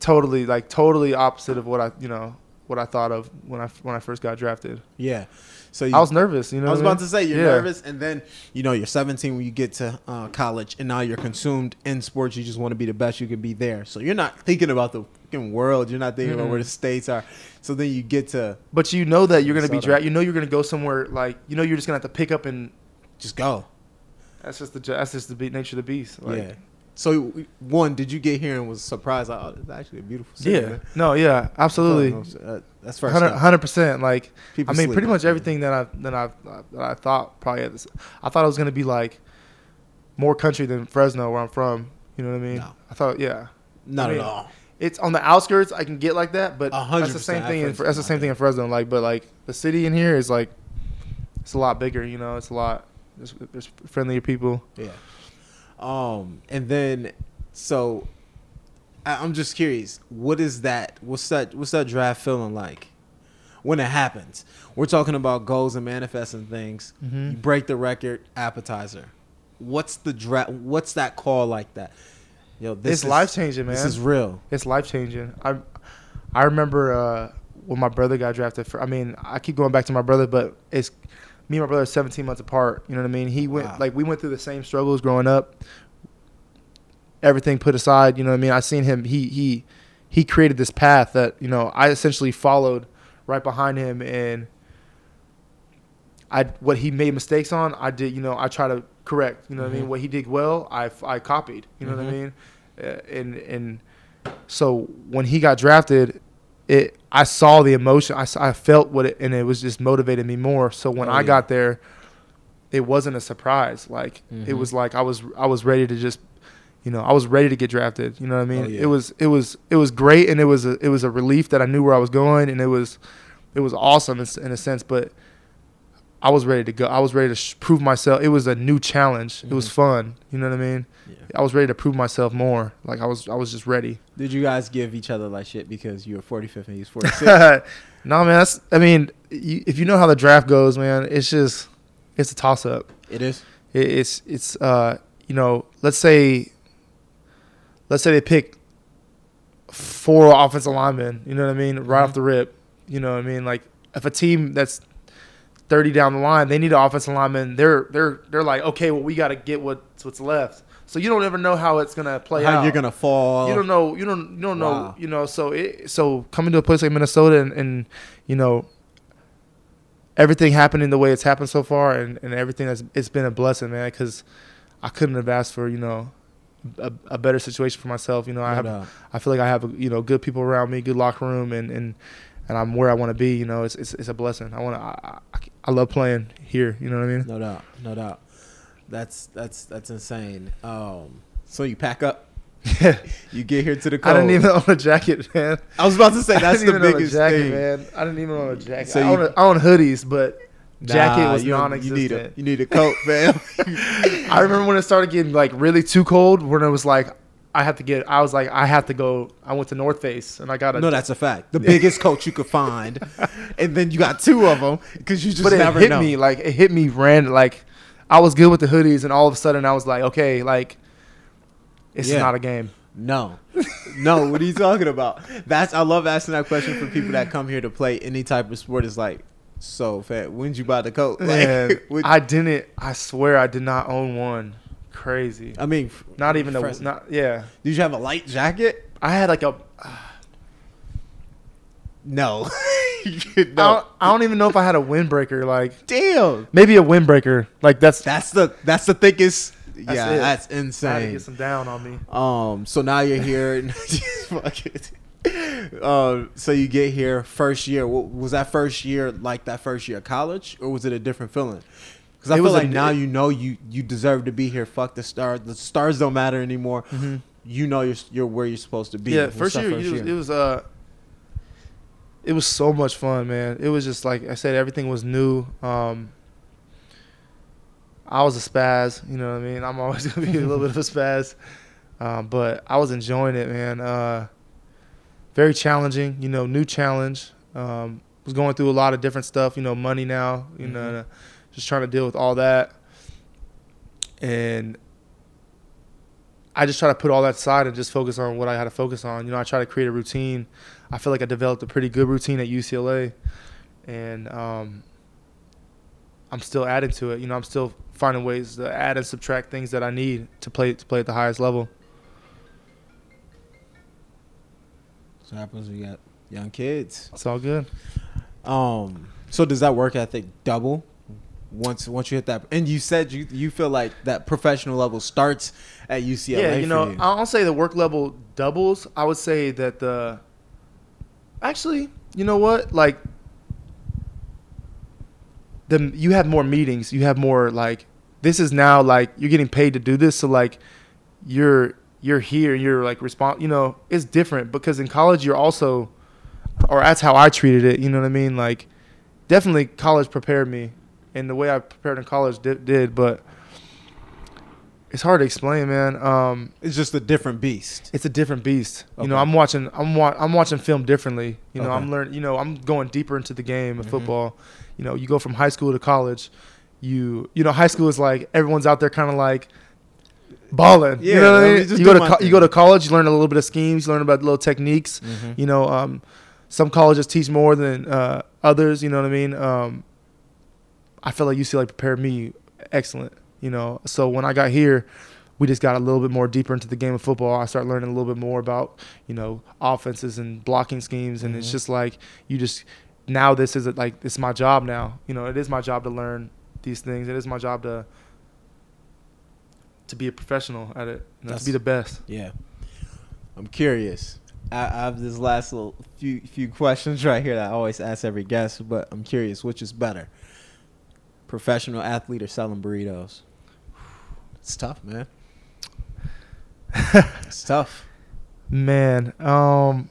totally, like totally opposite of what I, you know, what I thought of when I when I first got drafted. yeah. So you, I was nervous, you know. I was about to say you're Yeah. nervous, and then you know you're 17 when you get to uh, college, and now you're consumed in sports. You just want to be the best you can be there. So you're not thinking about the fucking world. You're not thinking about Mm-mm. where the states are. So then you get to But you know that you're gonna be Minnesota. drafted. You know you're gonna go somewhere like you know you're just gonna have to pick up and just go. that's just the that's just the nature of the beast. Like, yeah. So one, did you get here and was surprised? Oh, it's actually a beautiful city. yeah, man. no, yeah, absolutely, That's first. Hundred percent. Like People I mean, sleep pretty much it. everything that I that I that I thought probably this, I thought it was gonna be like more country than Fresno where I'm from. You know what I mean? No. I thought yeah. Not I mean, at all. it's on the outskirts. I can get like that, but that's the same thing. In, that's the same thing in Fresno. Like, but like the city in here is like, it's a lot bigger. You know, it's a lot. There's, there's friendlier people. Yeah. Um, and then so I, I'm just curious, what is that? What's that? What's that draft feeling like when it happens? We're talking about goals and manifesting things. Mhm. You break the record, appetizer. What's the draft? What's that call like that? Yo, this it's is, life changing, man. This is real. it's life changing. I I remember uh, when my brother got drafted. For, I mean, I keep going back to my brother, but it's me and my brother are 17 months apart. You know what I mean? He went Wow. like we went through the same struggles growing up. Everything put aside, you know what I mean? I seen him. He he he created this path that you know I essentially followed right behind him, and I what he made mistakes on, I did. You know, I try to correct. You know what I mean? What he did well, I I copied. You know what I Mhm. mean? Uh, and and so when he got drafted, it I saw the emotion. I, I felt what it, and it was just motivated me more. So when Oh, I yeah. got there, it wasn't a surprise. Like it Mhm. was like I was I was ready to just, you know, I was ready to get drafted. You know what I mean? Oh, yeah. It was it was it was great, and it was a, it was a relief that I knew where I was going, and it was it was awesome in, in a sense. But I was ready to go. I was ready to sh- prove myself. It was a new challenge. It was Mhm. fun. You know what I mean? Yeah. I was ready to prove myself more. Like I was, I was just ready. Did you guys give each other like shit because you were 45th and he was 46? no, man. That's. I mean, you, if you know how the draft goes, man, it's just, it's a toss up. it is. It, it's, it's, uh, you know, let's say, let's say they pick four offensive linemen. You know what I mean? Right off Mhm. the rip. You know what I mean? Like if a team that's 30 down the line, they need an offensive lineman. They're they're they're like, okay, well, we got to get what's what's left. So you don't ever know how it's gonna play How out. you're gonna fall? you don't know. You don't. You don't know. You know. So it. So coming to a place like Minnesota and, and you know everything happening the way it's happened so far, and, and everything that's it's been a blessing, man. Because I couldn't have asked for you know a, a better situation for myself. You know, I have. doubt. I feel like I have you know good people around me, good locker room, and and and I'm where I want to be. You know, it's it's, it's a blessing. I want to. I, I, love playing here. You know what I mean? No doubt. No doubt. That's that's that's insane. Um, so you pack up. Yeah. You get here to the cold. I didn't even own a jacket, man. I was about to say that's the even own a biggest jacket, thing. man. I didn't even own a jacket. So I, own a, I own hoodies, but jacket Nah, was you non-existent. You need a you need a coat, fam. I remember when it started getting like really too cold. When it was like, I have to get. I was like, I have to go. I went to North Face and I got a. no, that's a fact. The biggest coat you could find, and then you got two of them because you just but it hit know. me like it hit me random. Like I was good with the hoodies, and all of a sudden I was like, okay, like it's Yeah. not a game. No, no. What are you talking about? That's I love asking that question for people that come here to play any type of sport. Is like, so fat. When'd you buy the coat? Like, Man, I didn't. I swear I did not own one. Crazy. I mean, Not even a. Not yeah. Did you have a light jacket? I had like a. No. I, don't, I don't even know if I had a windbreaker. Like Damn. maybe a windbreaker. Like that's. That's the that's the thickest. That's yeah, it. that's I had to insane. get some down on me. Um, so now you're here. and- Fuck it. Um, so you get here first year. Was that first year like that first year of college, or was it a different feeling? Because I It feel was a like now you know you you deserve to be here. Fuck the stars. The stars don't matter anymore. You know you're you're where you're supposed to be. Yeah, first year, it was, it was uh, it was so much fun, man. It was just like I said, everything was new. Um, I was a spaz, you know what I mean. I'm always gonna be a little bit of a spaz, um, but I was enjoying it, man. Uh, very challenging, you know, new challenge. Um, was going through a lot of different stuff, you know, money now, you Mhm. know, just trying to deal with all that, and I just try to put all that aside and just focus on what I had to focus on. You know, I try to create a routine. I feel like I developed a pretty good routine at UCLA, and um, I'm still adding to it. You know, I'm still finding ways to add and subtract things that I need to play to play at the highest level. So happens we got young kids. It's all good. Um, so does that work ethic double once once you hit that? And you said you you feel like that professional level starts at UCLA. yeah, you know, you. I don't say the work level doubles. I would say that the actually, you know what, like the you have more meetings. You have more like this is now like you're getting paid to do this. So like you're you're here. You're like respond. You know, it's different because in college you're also, or that's how I treated it. You know what I mean? Like definitely college prepared me, and the way I prepared in college did, did but. It's hard to explain, man. Um, it's just a different beast. it's a different beast. You know, I'm watching. I'm wa- I'm watching film differently. You know, Okay. I'm learning. You know, I'm going deeper into the game of Mhm. football. You know, you go from high school to college. You you know, high school is like everyone's out there kind of like balling. Yeah, you know what I mean? You go to co- you go to college. You learn a little bit of schemes. You learn about little techniques. Mm-hmm. You know, um, some colleges teach more than uh, others. You know what I mean? Um, I feel like UCLA prepared me excellent. You know, so when I got here, we just got a little bit more deeper into the game of football. I started learning a little bit more about you know offenses and blocking schemes, and it's Mhm. just like you just now this is like it's my job now. You know, it is my job to learn these things. It is my job to to be a professional at it. You know, to be the best. Yeah. I'm curious. I, I have this last little few few questions right here that I always ask every guest, but I'm curious, which is better, professional athlete or selling burritos? It's tough, man. It's tough. Man, um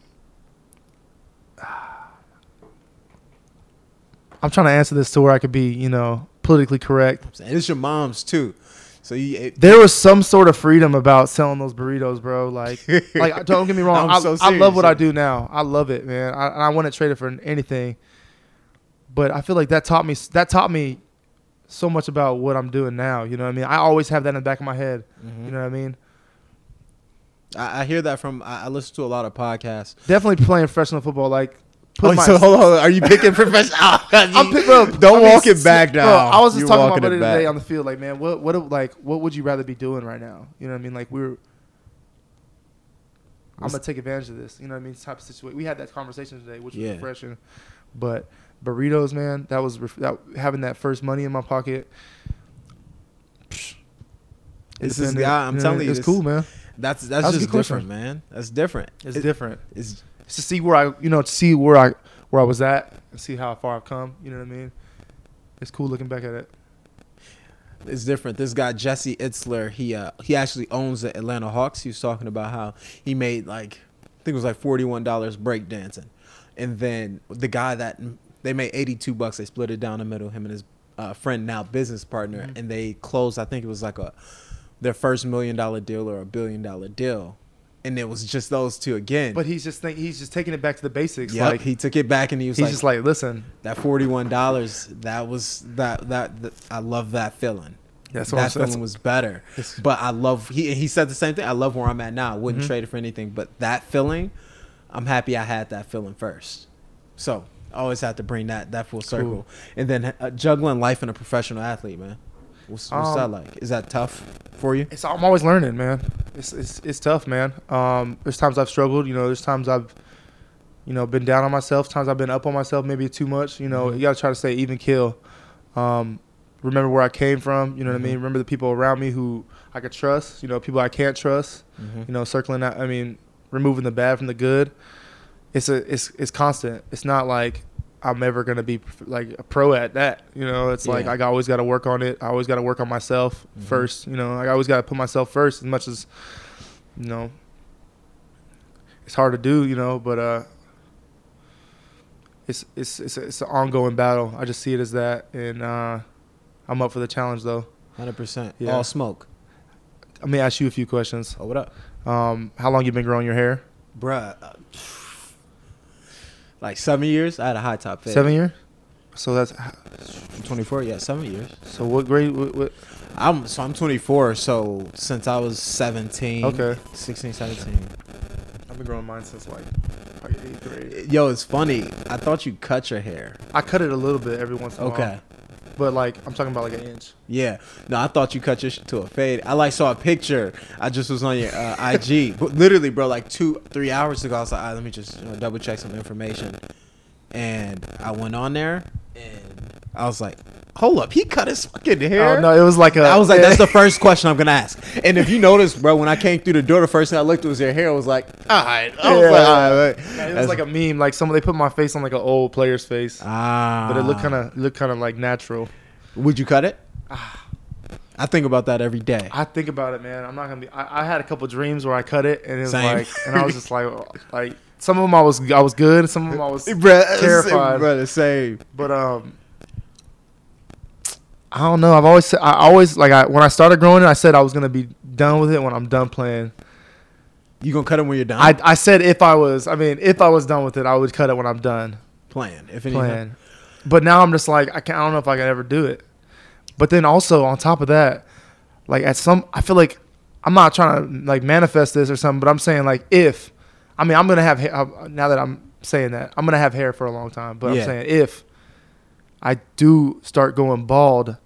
I'm trying to answer this to where I could be, you know, politically correct. And it's your mom's too. So you it, There was some sort of freedom about selling those burritos, bro. Like, like don't get me wrong. I, so I love what serious. I do now. I love it, man. I, and I wouldn't trade it for anything. But I feel like that taught me that taught me so much about what I'm doing now. You know what I mean? I always have that in the back of my head. Mhm. You know what I mean? I, I hear that from I, I listen to a lot of podcasts. Definitely playing professional football. Like, put Oh, my- so hold on, are you picking professional? I'm pick, bro, Don't I mean, walk it back bro, now. I was just You're talking about it today on the field. Like, man, what what like what would you rather be doing right now? You know what I mean? Like we are I'm gonna take advantage of this. You know what I mean? Type of situation. We had that conversation today, which was Yeah. refreshing. But burritos, man, that was ref- that, having that first money in my pocket. psh, This is- yeah, I'm know, telling you, it's this- cool, man. That's That that's just different, man. That's different. It's It- different. It's It's to see where I, you know, to see where I where I was at and see how far I've come. You know what I mean? It's cool looking back at it. it's different. This guy Jesse Itzler, he uh he actually owns the Atlanta Hawks. He was talking about how he made like I think it was like forty one dollars breakdancing, and then the guy that they made eighty two bucks. They split it down the middle. Him and his uh, friend, now business partner, Mhm. and they closed. I think it was like a their first million dollar deal or a billion dollar deal, and it was just those two again. But he's just think he's just taking it back to the basics. Yep, Like he took it back and he was he's like, just like, listen, that forty one dollars. That was that, that that I love that feeling. that's what that feeling was better. But I love he he said the same thing. I love where I'm at now. I wouldn't Mhm. trade it for anything. But that feeling, I'm happy I had that feeling first. So always have to bring that that full circle. And then uh, juggling life and a professional athlete, man. What's, what's that Um, like? Is that tough for you? It's I'm always learning, man. It's it's it's tough, man. Um, there's times I've struggled. You know, there's times I've, you know, been down on myself. Times I've been up on myself, maybe too much. You know, Mhm. you gotta try to stay even kill. Um, remember where I came from. You know what Mhm. I mean. Remember the people around me who I could trust. You know, people I can't trust. You know, circling that. I mean, removing the bad from the good. It's a it's it's constant. It's not like I'm ever gonna be like a pro at that. You know, it's like I always got to work on it. I always got to work on myself Mhm. first. You know, I always got to put myself first as much as you know. It's hard to do, you know, but uh, it's it's it's it's an ongoing battle. I just see it as that, and uh, I'm up for the challenge though. Hundred percent. Yeah. All smoke. Let me ask you a few questions. Oh, what up, Um, how long you been growing your hair? bruh? uh, like seven years. I had a high top fade. Seven years. So that's Twenty four. Yeah, seven years. so. What grade? What, what, I'm so I'm 24. So since I was 17, Okay. 16, 17. I've been growing mine since like, like eighth grade. Yo, it's funny. I thought you cut your hair. I cut it a little bit every once in a while. Okay. But like I'm talking about like an inch. Yeah. No, I thought you cut your shit to a fade. I like saw a picture. I just was on your uh, IG, but literally, bro, like two, three hours ago. I was like, "Ah, let me just you know, double check some information, and I went on there, and I was like, hold up, he cut his fucking hair. Oh no, it was like a. I was like, that's the first question I'm gonna ask. And if you notice, bro, when I came through the door, the first thing I looked at was your hair. I was like, all right. I was Yeah. like, all right. It was like a meme. Like someone they put my face on like an old player's face, ah. but it looked kind of looked kind of like natural. Would you cut it? I think about that every day. I think about it, man. I'm not gonna be. I, I had a couple dreams where I cut it, and it was Same. like, and I was just like, like some of them I was I was good, some of them I was Bruh, terrified. Bro, the same. But um, I don't know. I've always said I always like I when I started growing it, I said I was gonna be done with it when I'm done playing. You gonna cut it when you're done? I I said if I was, I mean, if I was done with it, I would cut it when I'm done playing. If anything. playing. But now I'm just like I can't. I don't know if I can ever do it. But then also on top of that, like at some, I feel like I'm not trying to like manifest this or something, but I'm saying like if, I mean, I'm gonna have hair, uh, now that I'm saying that I'm gonna have hair for a long time, but Yeah. I'm saying if I do start going bald,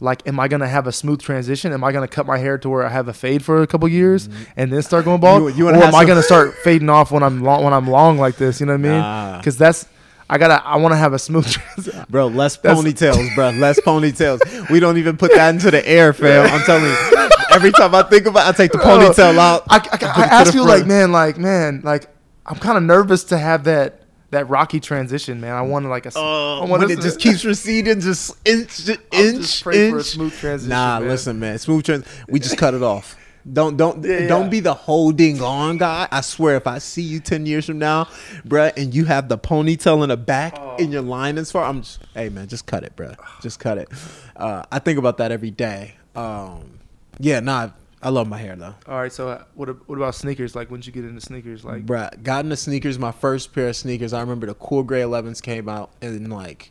like, am I gonna have a smooth transition? Am I gonna cut my hair to where I have a fade for a couple years and then start going bald, Mm-hmm. You- you or am I gonna start fading off when I'm long when I'm long like this? You know what I mean? Because that's I gotta I want to have a smooth transition. Bro, less That's- ponytails, bro. Less ponytails. We don't even put that into the air, fam. I'm telling you. Every time I think about, it, I take the ponytail out. I, I, it I ask you front. like, man, like, man, like, I'm kind of nervous to have that that rocky transition, man. I want like a, s- Oh, I want when it just keeps receding, just inch, I'll inch, just pray for a inch. smooth transition. Nah, man. listen, man. Smooth trans. We just cut it off. Don't don't Yeah, don't yeah. be the holding on guy. I swear, if I see you ten years from now, bruh, and you have the ponytail in the back Oh. and your line is far, I'm just, hey man, just cut it, bruh. Just cut it. Uh, I think about that every day. Um, yeah, nah, I love my hair though. All right, so uh, what what about sneakers? Like, when did you get into sneakers? Like, Bruh, got into sneakers. My first pair of sneakers. I remember the Cool Gray 11s came out in like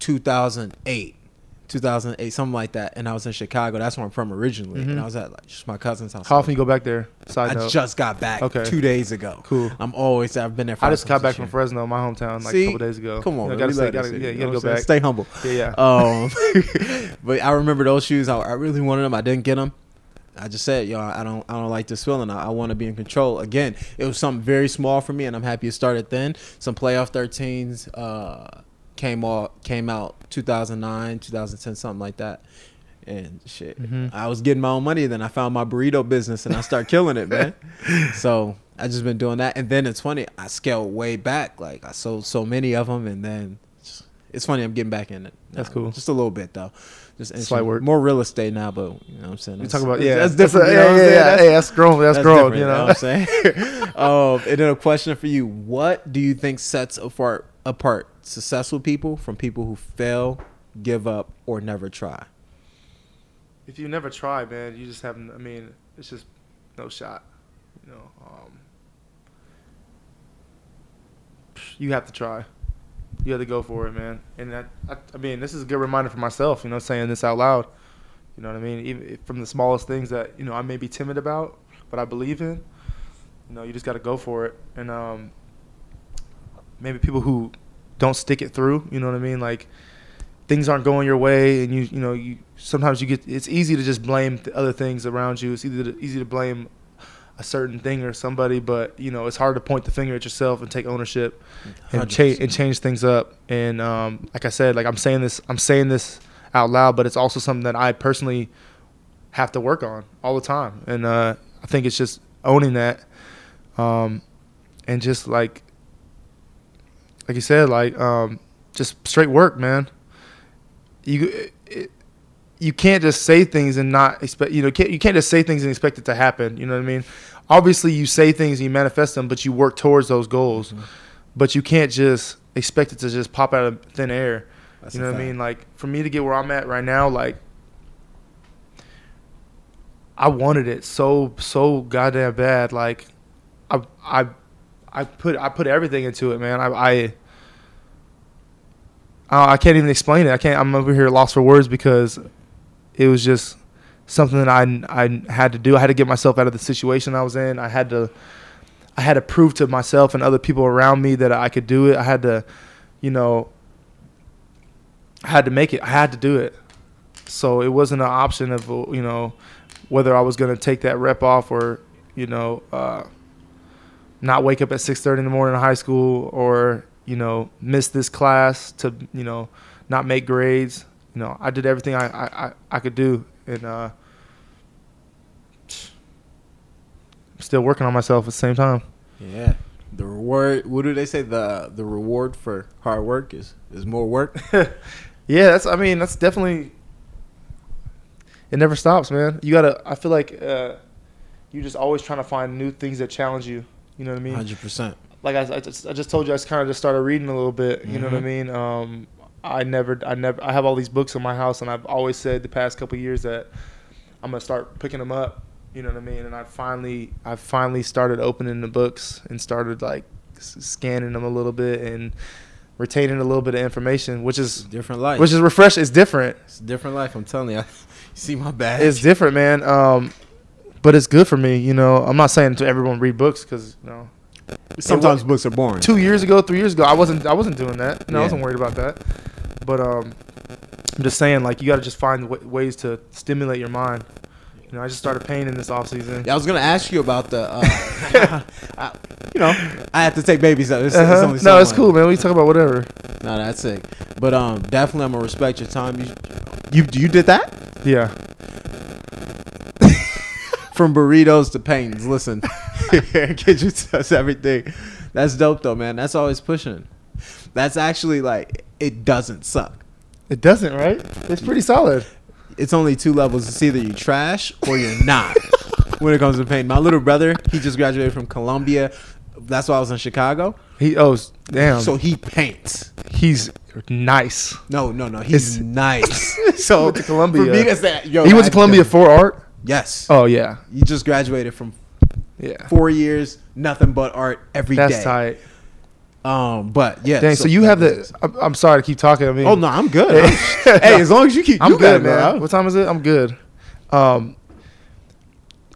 2008, 2008, something like that. And I was in Chicago. That's where I'm from originally. And Mhm. I was at like just my cousin's house. how often you go back there? Side I note. just got back Okay. two days ago. Cool. I'm always I've been there. I just got back from Fresno, my hometown, like See? a couple days ago. Come on, you know, gotta we say, love gotta, yeah, you gotta go what I'm saying? back. Stay humble. Yeah, yeah. Um, but I remember those shoes. I, I really wanted them. I didn't get them. I just said, yo, I don't, I don't like this feeling. I, I want to be in control. Again, it was something very small for me, and I'm happy it started then. Some playoff 13s uh, came out, came out 2009, 2010, something like that. And shit, Mhm. I was getting my own money. Then I found my burrito business, and I started killing it, man. So I just been doing that. And then it's funny, I scaled way back. Like I sold so many of them, and then it's funny I'm getting back in it. That's cool. Just a little bit though. Just Slight inching- work. More real estate now, but you know what I'm saying. You That's- talk about yeah, That's different. a- you know what yeah, yeah, That's- Hey, that's grown. That's, that's grown. different, You know. what I'm saying. um, and then a question for you: What do you think sets apart apart successful people from people who fail, give up, or never try? if you never try, man, you just haven't. I mean, it's just no shot. You know, um, you have to try. You have to go for it, man. And that, I, I mean, this is a good reminder for myself. You know, saying this out loud. You know what I mean? Even from the smallest things that you know I may be timid about, but I believe in. You know, you just got to go for it. And um, maybe people who don't stick it through. You know what I mean? Like things aren't going your way, and you you know you sometimes you get it's easy to just blame the other things around you. It's to, easy to blame a certain thing or somebody, but you know it's hard to point the finger at yourself and take ownership and change 100%. and change things up. And um, like I said, like I'm saying this, I'm saying this out loud, but it's also something that I personally have to work on all the time. And uh, I think it's just owning that, um, and just like, like you said, like um, just straight work, man. You it, you can't just say things and not expect you know can't, you can't just say things and expect it to happen. You know what I mean? Obviously, you say things and you manifest them, but you work towards those goals. Mhm. But you can't just expect it to just pop out of thin air. That's you know what I mean? Like for me to get where I'm at right now, like I wanted it so so goddamn bad. Like I I I put I put everything into it, man. I I I I can't even explain it. I can't. I'm over here lost for words because it was just something that I I had to do. I had to get myself out of the situation I was in. I had to I had to prove to myself and other people around me that I could do it. I had to, you know, I had to make it. I had to do it. So it wasn't an option of you know whether I was going to take that rep off or you know uh, not wake up at 6:30 in the morning in high school or you know miss this class to you know not make grades. You know I did everything I I, I, I could do and uh, I'm still working on myself at the same time. Yeah. The reward. What do they say? The the reward for hard work is is more work. yeah, that's. I mean, that's definitely. It never stops, man. You gotta. I feel like uh, you just always trying to find new things that challenge you. You know what I mean? Hundred percent. Like I, I, just, I just told you, I just kind of just started reading a little bit. You know what I Mhm. mean? Um, I never, I never, I have all these books in my house, and I've always said the past couple years that I'm gonna start picking them up. You know what I mean? And I finally, I finally started opening the books and started like scanning them a little bit and retaining a little bit of information, which is different life. which is refreshing. It's different. it's a different life. I'm telling you. you see my badge. It's different, man. Um, but it's good for me. You know, I'm not saying to everyone read books because you know, Sometimes books are boring. two years ago, three years ago, I wasn't I wasn't doing that. No, I wasn't worried about that. But um, I'm just saying, like, you got to just find w- ways to stimulate your mind. You know, I just started painting this off season. Yeah, I was gonna ask you about the. Uh, I- you know, I have to take babies. So it's, it's Uh-huh. only No, it's cool, man. We talk about whatever. No, that's sick. But um, definitely, I'm gonna respect your time. You, you, you did that Yeah. from burritos to paintings. Listen, get you everything. That's dope though, man. That's always pushing. That's actually like it doesn't suck. It doesn't, right? It's pretty solid. It's only two levels. It's either you trash or you're not. when it comes to painting. My little brother, he just graduated from Columbia. That's why I was in Chicago. He oh damn. So he paints. he's nice. No, no, no. He's It's- nice. so went to Columbia. For me, that's that. Yo, he went to Columbia for art. Yes. Oh yeah, He just graduated from yeah. four years, nothing but art every day. That's tight. Um, but yeah. Dang. So, you have the. I'm, I'm sorry to keep talking. I mean, Oh no, I'm good. I'm- hey, as long as you keep, I'm you good, it, man. What time is it? I'm good. Um,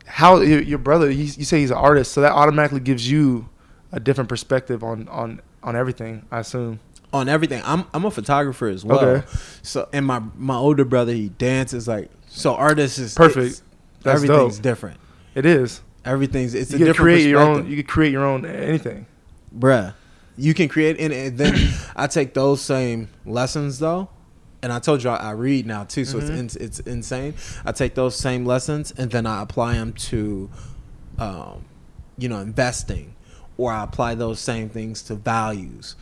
how your, your brother? You, you say he's an artist, so that automatically gives you a different perspective on on on everything. I assume. on everything. I'm I'm a photographer as well. Okay. So and my my older brother he dances like so. Artists is Perfect. everything's dope. different. It is. Everything's it's a you can different create your own. You can create your own anything. bruh. You can create and, and then I take those same lessons though. And I told you I, I read now too, so Mhm. it's in, it's insane. I take those same lessons and then I apply them to, um, you know, investing, or I apply those same things to values.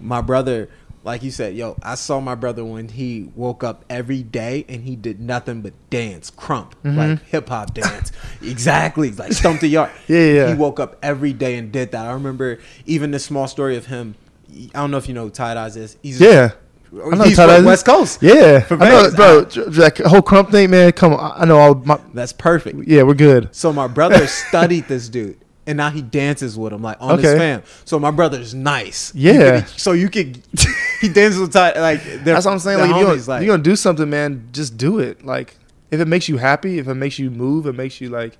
My brother, like you said, yo, I saw my brother when he woke up every day and he did nothing but dance, krump, Mhm. like hip hop dance. exactly, like Stomp the Yard. Yeah, yeah. He woke up every day and did that. I remember even the small story of him. I don't know if you know who Tight Eyez is. He's Yeah. I know he's Ty from Dyson. West Coast. Yeah, I know, bro. That whole krump thing, man. Come on, I know all my. That's perfect. Yeah, we're good. So my brother studied this dude, and now he dances with him like on his Okay. fam. So my brother's nice. You Yeah. so you could he dances with Ty like That's what I'm saying. Like, if you're, homies, gonna, you're gonna do something, man. Just do it. Like, if it makes you happy, if it makes you move, it makes you like.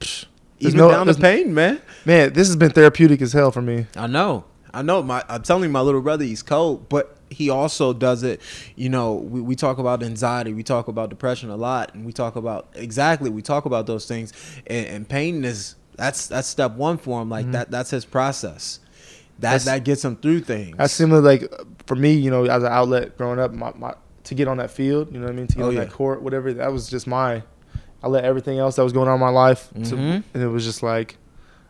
psh, even no- down there's- pain, man. Man, this has been therapeutic as hell for me. I know. I know. My I'm telling you, my little brother, he's cold, but he also does it. You know, we, we talk about anxiety, we talk about depression a lot, and we talk about exactly we talk about those things. And, and pain is that's that's step one for him. Like that that's his process. That Mm-hmm. That's- that gets him through things. That's similar, like for me, you know, as an outlet growing up, my, my to get on that field, you know what I mean, to get Oh, on yeah. that court, whatever. That was just my. I let everything else that was going on in my life, to, Mhm. and it was just like,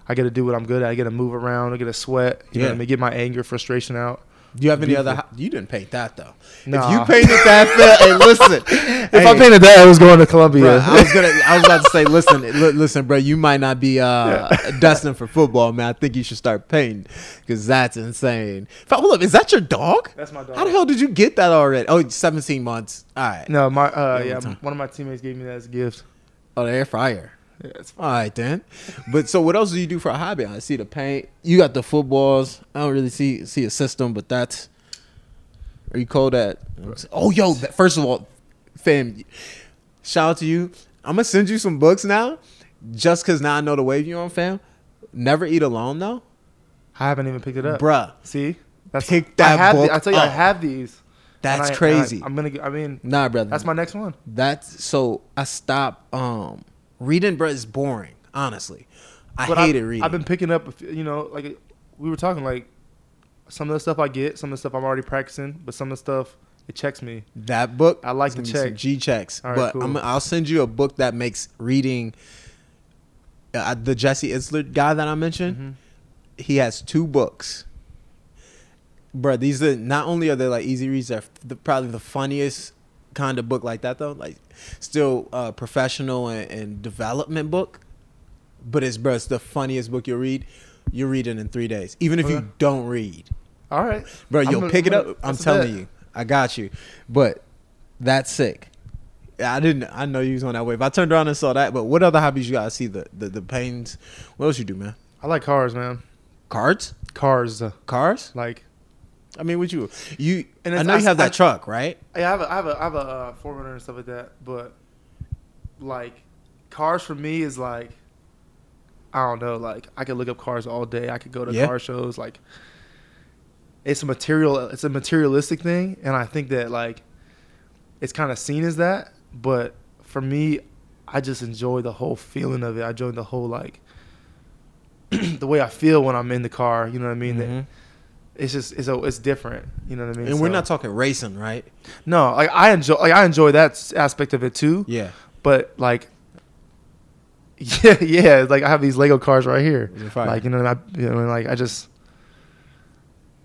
I got to do what I'm good at. I got to move around. I got to sweat. You know Yeah. what I mean? Get my anger, frustration out. Do you have any other? Beautiful. ho- You didn't paint that though. If you painted that, film, hey, listen. If Hey, I painted that, I was going to Columbia. Bruh, I was gonna. I was about to say, listen, listen, bro. You might not be uh, destined for football, man. I think you should start painting because that's insane. Fa- Hold up, is that your dog? That's my dog. How the hell did you get that already? Oh, 17 months. All right. No, my uh, Yeah, yeah, one one of my teammates gave me that as a gift. Oh, the air fryer. It's All right then. But so, what else do you do for a hobby? I see the paint. You got the footballs. I don't really see see a system, but that's. Are you cold at? Oh, yo! that- First of all, fam, shout out to you. I'm gonna send you some books now, just cause now I know the wave you on, fam. Never eat alone though, I haven't even picked it up. bruh. See, that's Pick I that have the- book I tell you, I have these. That's I- crazy. I, am gonna. get- I mean, nah, brother. that's my next one. That's so I stopped um reading, bro. Is boring. Honestly, I But hate I've, it reading. I've been picking up. a few- You know, like we were talking, like some of the stuff I get, some of the stuff I'm already practicing, but some of the stuff it checks me. That book, I like the gonna check. G checks, right, but cool. I'm, I'll send you a book that makes reading. Uh, the Jesse Itzler guy that I mentioned, Mhm. he has two books. Bro, these are not only are they like easy reads, they're the, probably the funniest kind of book like that though. Like, still uh, professional and, and development book, but it's bro, it's the funniest book you'll read. You read it in three days, even if Okay. you don't read. All right, Bro, I'm gonna- pick it I'm up. gonna- I'm telling you, I got you. But that's sick. I didn't. I know you was on that wave. I turned around and saw that. But what other hobbies you got? I see the the, the pains. What else you do, man? I like cars, man. Cards, Cars, cars. like I mean, what you you? And I know you have that I- truck, right? Yeah, I have a, I have a, I have a uh, 4Runner and stuff like that, but like cars for me is like I don't know, like I could look up cars all day. I could go to Yeah. car shows. Like it's a material, it's a materialistic thing, and I think that like it's kind of seen as that, but for me, I just enjoy the whole feeling of it. I enjoy the whole like the way I feel when I'm in the car. You know what I mean? Mhm. It's just it's a, it's different. You know what I mean? And we're not talking racing, right? no, like I enjoy like I enjoy that aspect of it too. Yeah. But like, yeah, yeah, like I have these Lego cars right here. Like you know, I, you know, like I just,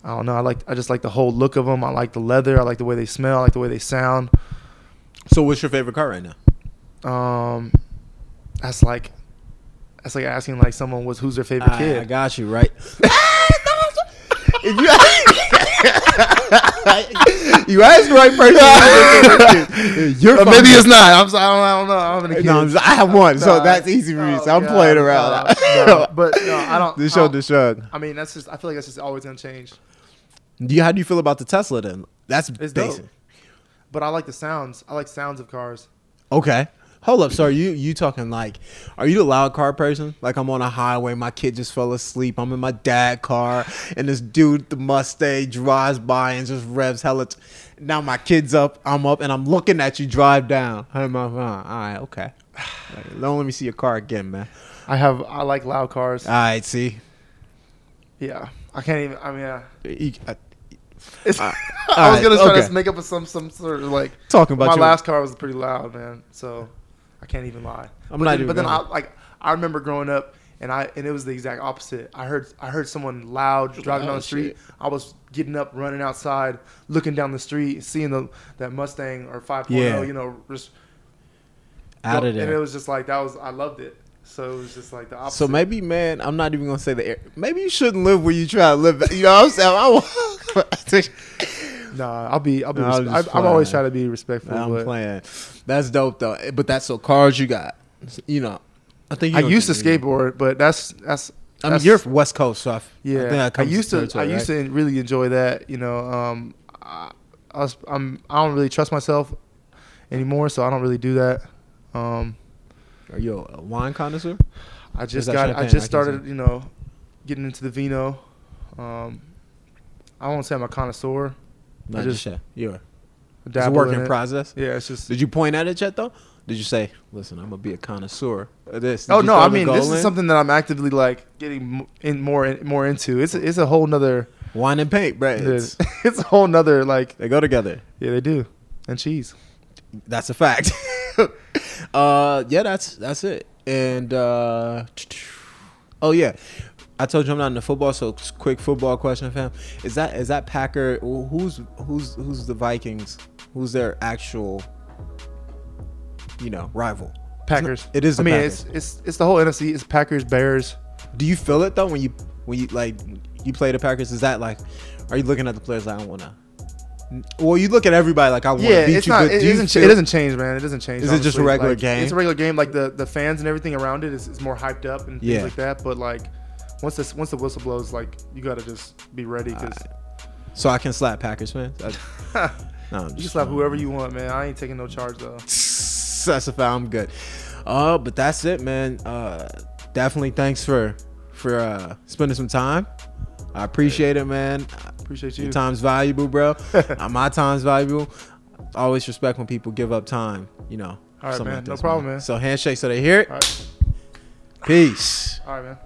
I don't know. I like I just like the whole look of them. I like the leather. I like the way they smell. I like the way they sound. So, what's your favorite car right now? Um, that's like that's like asking like someone was who's their favorite I, kid. I got you right. if you, you asked the right person. You're Or maybe it's not. I'm sorry. I don't, I don't know. I don't have any No, I'm kids. just- I have one, so Nah. that's easy for me. Oh, So I'm oh, God, playing around. no, no. But no, I don't. This I show, don't- the show. I mean, that's just. I feel like that's just always gonna change. Do you, how do you feel about the Tesla then? That's It's basic. dope. But I like the sounds. I like sounds of cars. Okay. Hold up, sorry. You you talking like? Are you the loud car person? Like I'm on a highway, my kid just fell asleep. I'm in my dad car, and this dude, the Mustang, drives by and just revs hella. T- now my kid's up, I'm up, and I'm looking at you drive down. My phone. All right, okay. Like, don't let me see your car again, man. I have. I like loud cars. All right, see. Yeah. I can't even. I mean, yeah. You- I- Uh, I was alright, gonna try okay. to make up with some some sort of like. talking about my your- last car was pretty loud, man. So can't even lie. I'm but not then, even But then I like I remember growing up and I and it was the exact opposite. I heard I heard someone loud driving down the street. shit. I was getting up, running outside, looking down the street, seeing the that Mustang or 5.0, Yeah. you know, just out of And it was just like that was I loved it. So it was just like the opposite. So maybe, man, I'm not even gonna say the air. Maybe you shouldn't live where you try to live. You know what I'm saying? I want. Nah, I'll be I'll be No, I'm I, I'm always trying to be respectful. I'm but playing. That's dope though. But that's so cars you got. You know, I think you I used to skateboard, but that's that's I mean, you're from West Coast, so I, I Yeah, think that I, used to. I used right? to really enjoy that. You know, um, I, I was, I'm. I don't really trust myself anymore, so I don't really do that. Um, Are you a wine connoisseur? I just got. champagne? I I just started. You know, getting into the vino. Um, I won't say I'm a connoisseur. Not just just yet. You're. It's a work in in process. Yeah, it's just. Did you point at it yet though? Did you say, "Listen, I'm gonna be a connoisseur of this"? Did Oh no! I mean, this goal is something that I'm actively like getting in more in, more into. It's a, it's a whole nother. wine and paint, bro. It's, It's, it's a whole nother like. they go together. Yeah, they do, and cheese. That's a fact. uh, yeah, that's that's it. And uh, oh yeah, I told you I'm not into football, so quick football question, fam. Is that is that Packer? Who's who's who's the Vikings? Who's their actual, you know, rival? Packers. It is the I mean, Packers. it's it's it's the whole NFC. It's Packers, Bears. Do you feel it though when you when you like you play the Packers? Is that like, are you looking at the players like I want to? Well, you look at everybody like I want to Yeah, beat it's you. not. but It do doesn't. feel- It doesn't change, man. It doesn't change. Is it just a regular Like, game? It's a regular game. Like the the fans and everything around it is, is more hyped up and things Yeah. like that. But like once this once the whistle blows, like you gotta just be ready because So I can slap Packers fans. I, no, I'm you can just slap whoever you want, man. I ain't taking no charge though. That's a foul. I'm good. Uh, but that's it, man. Uh, definitely thanks for for uh spending some time. I appreciate it, man. Appreciate you. Your time's valuable, bro. Uh, My time's valuable. Always respect when people give up time. You know. All right, man. like No this, problem, man. So handshake, so they hear it. All right. Peace. All right, man.